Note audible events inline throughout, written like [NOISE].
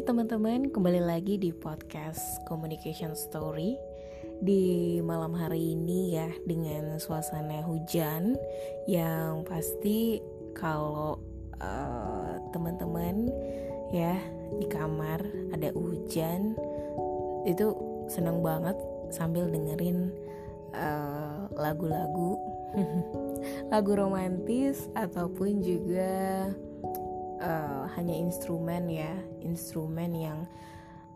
teman-teman, kembali lagi di podcast Communication Story. Di malam hari ini ya dengan suasana hujan Yang pasti kalau uh, teman-teman ya di kamar ada hujan Itu seneng banget sambil dengerin uh, lagu-lagu. [LAUGHS] Lagu romantis ataupun juga uh, hanya instrumen ya, instrumen yang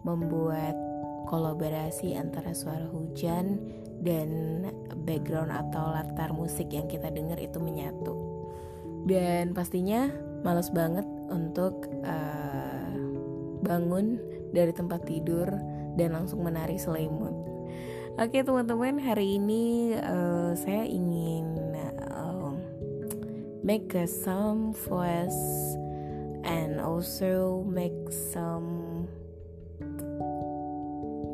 membuat kolaborasi antara suara hujan dan background atau latar musik yang kita dengar itu menyatu. Dan pastinya males banget untuk uh, bangun dari tempat tidur dan langsung menari selimut. Oke teman-teman, hari ini uh, saya ingin uh, make a some voice and also make some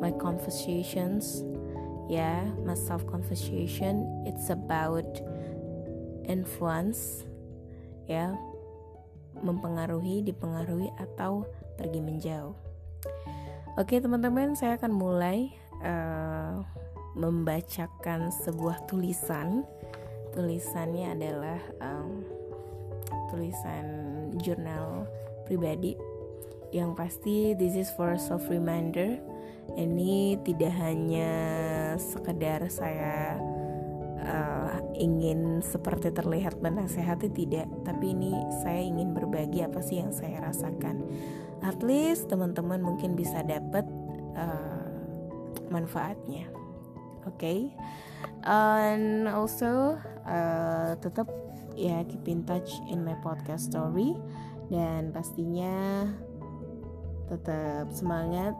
my conversations. Yeah my self conversation it's about influence. Ya mempengaruhi dipengaruhi atau pergi menjauh. Oke teman-teman saya akan mulai uh, membacakan sebuah tulisan. Tulisannya adalah um, tulisan jurnal pribadi. Yang pasti this is for self reminder. Ini tidak hanya sekedar saya uh, ingin seperti terlihat menasehati tidak. Tapi ini saya ingin berbagi apa sih yang saya rasakan. At least teman-teman mungkin bisa dapat uh, manfaatnya. Oke? Okay? and also uh, tetap ya keep in touch in my podcast story dan pastinya tetap semangat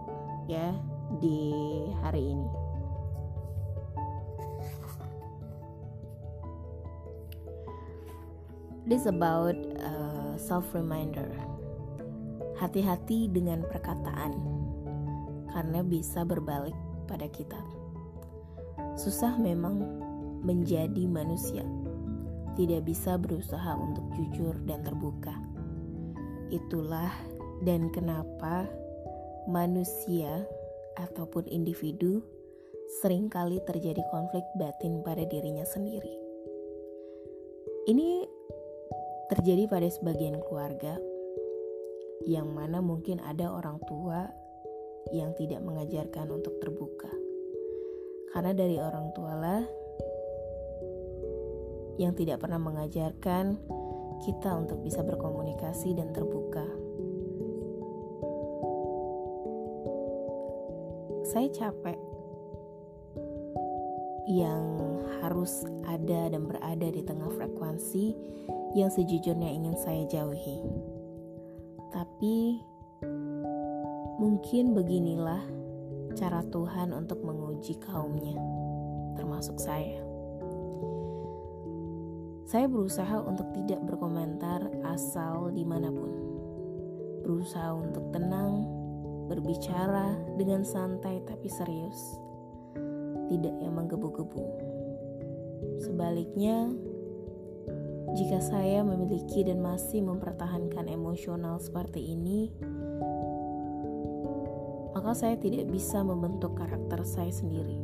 ya di hari ini. This about uh, self reminder. Hati-hati dengan perkataan karena bisa berbalik pada kita. Susah memang menjadi manusia tidak bisa berusaha untuk jujur dan terbuka. Itulah dan kenapa manusia ataupun individu sering kali terjadi konflik batin pada dirinya sendiri. Ini terjadi pada sebagian keluarga yang mana mungkin ada orang tua yang tidak mengajarkan untuk terbuka. Karena dari orang tualah yang tidak pernah mengajarkan kita untuk bisa berkomunikasi dan terbuka. Saya capek yang harus ada dan berada di tengah frekuensi yang sejujurnya ingin saya jauhi. Tapi mungkin beginilah cara Tuhan untuk menguji kaumnya, termasuk saya. Saya berusaha untuk tidak berkomentar asal di mana pun. Berusaha untuk tenang, berbicara dengan santai tapi serius. Tidak yang menggebu-gebu. Sebaliknya, jika saya memiliki dan masih mempertahankan emosional seperti ini, maka saya tidak bisa membentuk karakter saya sendiri.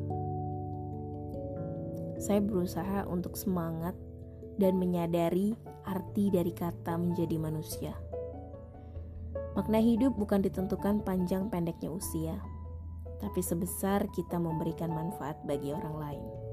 Saya berusaha untuk semangat dan menyadari arti dari kata menjadi manusia. Makna hidup bukan ditentukan panjang pendeknya usia, tapi sebesar kita memberikan manfaat bagi orang lain.